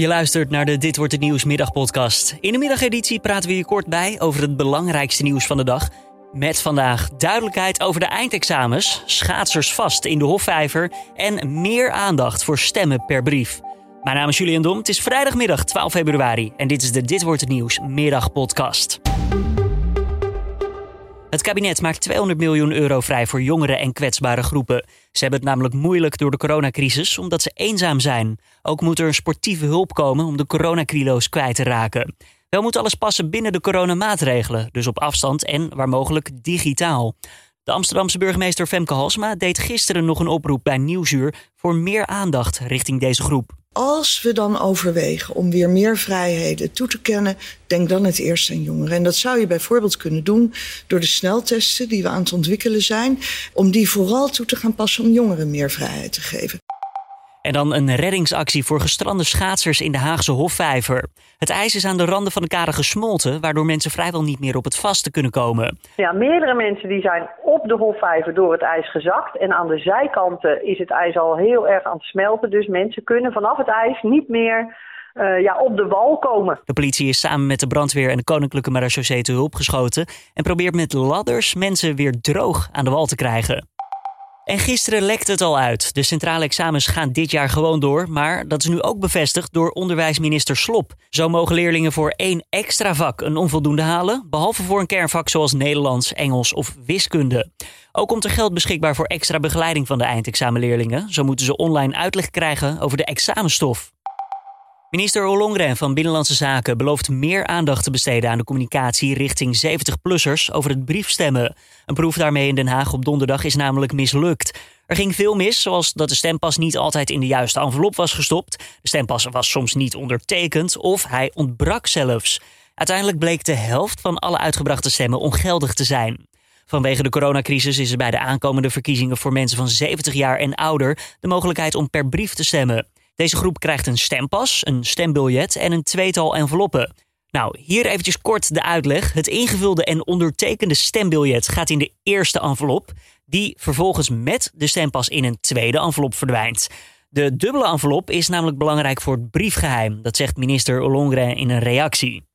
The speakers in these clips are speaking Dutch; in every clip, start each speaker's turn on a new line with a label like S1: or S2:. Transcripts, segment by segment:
S1: Je luistert naar de Dit wordt het nieuws middagpodcast. In de middageditie praten we je kort bij over het belangrijkste nieuws van de dag. Met vandaag duidelijkheid over de eindexamens, schaatsers vast in de Hofvijver en meer aandacht voor stemmen per brief. Mijn naam is Julian Dom. Het is vrijdagmiddag 12 februari en dit is de Dit wordt het nieuws middagpodcast. Het kabinet maakt 200 miljoen euro vrij voor jongeren en kwetsbare groepen. Ze hebben het namelijk moeilijk door de coronacrisis omdat ze eenzaam zijn. Ook moet er sportieve hulp komen om de coronacrilo's kwijt te raken. Wel moet alles passen binnen de coronamaatregelen, dus op afstand en waar mogelijk digitaal. De Amsterdamse burgemeester Femke Halsma deed gisteren nog een oproep bij Nieuwsuur voor meer aandacht richting deze groep.
S2: Als we dan overwegen om weer meer vrijheden toe te kennen, denk dan het eerst aan jongeren. En dat zou je bijvoorbeeld kunnen doen door de sneltesten die we aan het ontwikkelen zijn, om die vooral toe te gaan passen om jongeren meer vrijheid te geven.
S1: En dan een reddingsactie voor gestrande schaatsers in de Haagse Hofvijver. Het ijs is aan de randen van de kade gesmolten, waardoor mensen vrijwel niet meer op het vaste kunnen komen.
S3: Ja, meerdere mensen die zijn op de Hofvijver door het ijs gezakt. En aan de zijkanten is het ijs al heel erg aan het smelten. Dus mensen kunnen vanaf het ijs niet meer uh, ja, op de wal komen.
S1: De politie is samen met de brandweer en de Koninklijke Marechaussee te hulp geschoten en probeert met ladders mensen weer droog aan de wal te krijgen. En gisteren lekte het al uit. De centrale examens gaan dit jaar gewoon door, maar dat is nu ook bevestigd door onderwijsminister Slop. Zo mogen leerlingen voor één extra vak een onvoldoende halen, behalve voor een kernvak zoals Nederlands, Engels of wiskunde. Ook komt er geld beschikbaar voor extra begeleiding van de eindexamenleerlingen. Zo moeten ze online uitleg krijgen over de examenstof. Minister Ollongren van Binnenlandse Zaken belooft meer aandacht te besteden aan de communicatie richting 70-plussers over het briefstemmen. Een proef daarmee in Den Haag op donderdag is namelijk mislukt. Er ging veel mis, zoals dat de stempas niet altijd in de juiste envelop was gestopt. De stempas was soms niet ondertekend of hij ontbrak zelfs. Uiteindelijk bleek de helft van alle uitgebrachte stemmen ongeldig te zijn. Vanwege de coronacrisis is er bij de aankomende verkiezingen voor mensen van 70 jaar en ouder de mogelijkheid om per brief te stemmen. Deze groep krijgt een stempas, een stembiljet en een tweetal enveloppen. Nou, hier eventjes kort de uitleg. Het ingevulde en ondertekende stembiljet gaat in de eerste envelop, die vervolgens met de stempas in een tweede envelop verdwijnt. De dubbele envelop is namelijk belangrijk voor het briefgeheim, dat zegt minister Ollongren in een reactie.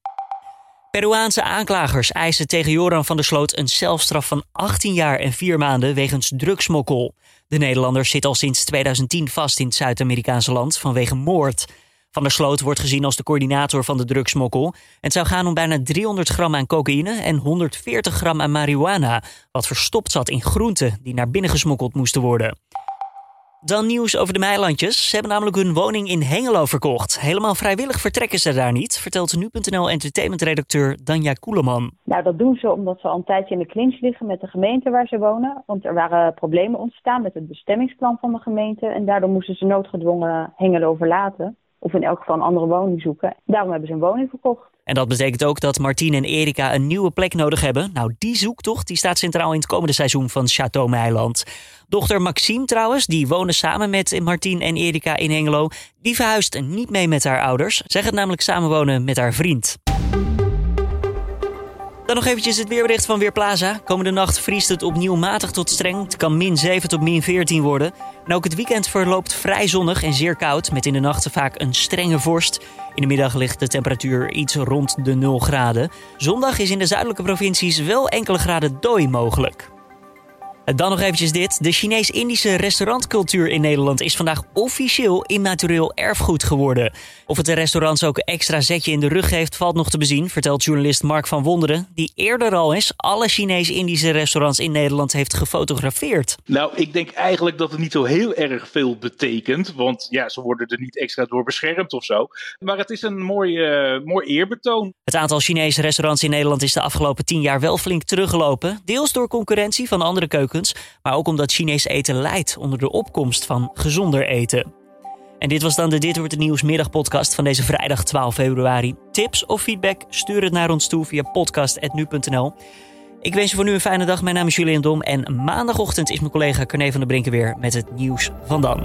S1: Peruaanse aanklagers eisen tegen Joran van der Sloot een celstraf van 18 jaar en 4 maanden wegens drugsmokkel. De Nederlander zit al sinds 2010 vast in het Zuid-Amerikaanse land vanwege moord. Van der Sloot wordt gezien als de coördinator van de drugsmokkel. Het zou gaan om bijna 300 gram aan cocaïne en 140 gram aan marihuana, wat verstopt zat in groenten die naar binnen gesmokkeld moesten worden. Dan nieuws over de Meilandjes. Ze hebben namelijk hun woning in Hengelo verkocht. Helemaal vrijwillig vertrekken ze daar niet, vertelt nu.nl entertainmentredacteur Danja Koeleman.
S4: Nou, dat doen ze omdat ze al een tijdje in de clinch liggen met de gemeente waar ze wonen. Want er waren problemen ontstaan met het bestemmingsplan van de gemeente. En daardoor moesten ze noodgedwongen Hengelo verlaten. Of in elk geval een andere woning zoeken. Daarom hebben ze een woning verkocht.
S1: En dat betekent ook dat Martine en Erika een nieuwe plek nodig hebben. Nou, die zoektocht die staat centraal in het komende seizoen van Chateau Meiland. Dochter Maxime trouwens, die wonen samen met Martine en Erika in Hengelo. Die verhuist niet mee met haar ouders. Zij gaat namelijk samenwonen met haar vriend. Dan nog eventjes het weerbericht van Weerplaza. Komende nacht vriest het opnieuw matig tot streng. Het kan min 7 tot min 14 worden. En ook het weekend verloopt vrij zonnig en zeer koud, met in de nachten vaak een strenge vorst. In de middag ligt de temperatuur iets rond de 0 graden. Zondag is in de zuidelijke provincies wel enkele graden dooi mogelijk. Dan nog eventjes dit. De Chinees-Indische restaurantcultuur in Nederland is vandaag officieel immaterieel erfgoed geworden. Of het de restaurants ook een extra zetje in de rug geeft, valt nog te bezien, vertelt journalist Mark van Wonderen, die eerder al eens alle Chinees-Indische restaurants in Nederland heeft gefotografeerd.
S5: Nou, ik denk eigenlijk dat het niet zo heel erg veel betekent, want ja, ze worden er niet extra door beschermd of zo. Maar het is een mooi, uh, mooi eerbetoon.
S1: Het aantal Chinese restaurants in Nederland is de afgelopen tien jaar wel flink teruggelopen, deels door concurrentie van andere keukens maar ook omdat Chinees eten leidt onder de opkomst van gezonder eten. En dit was dan de Dit wordt het nieuws middagpodcast van deze vrijdag 12 februari. Tips of feedback? Stuur het naar ons toe via podcast.nu.nl. Ik wens je voor nu een fijne dag. Mijn naam is Julian Dom en maandagochtend is mijn collega Carne van der Brinken weer met het nieuws van dan.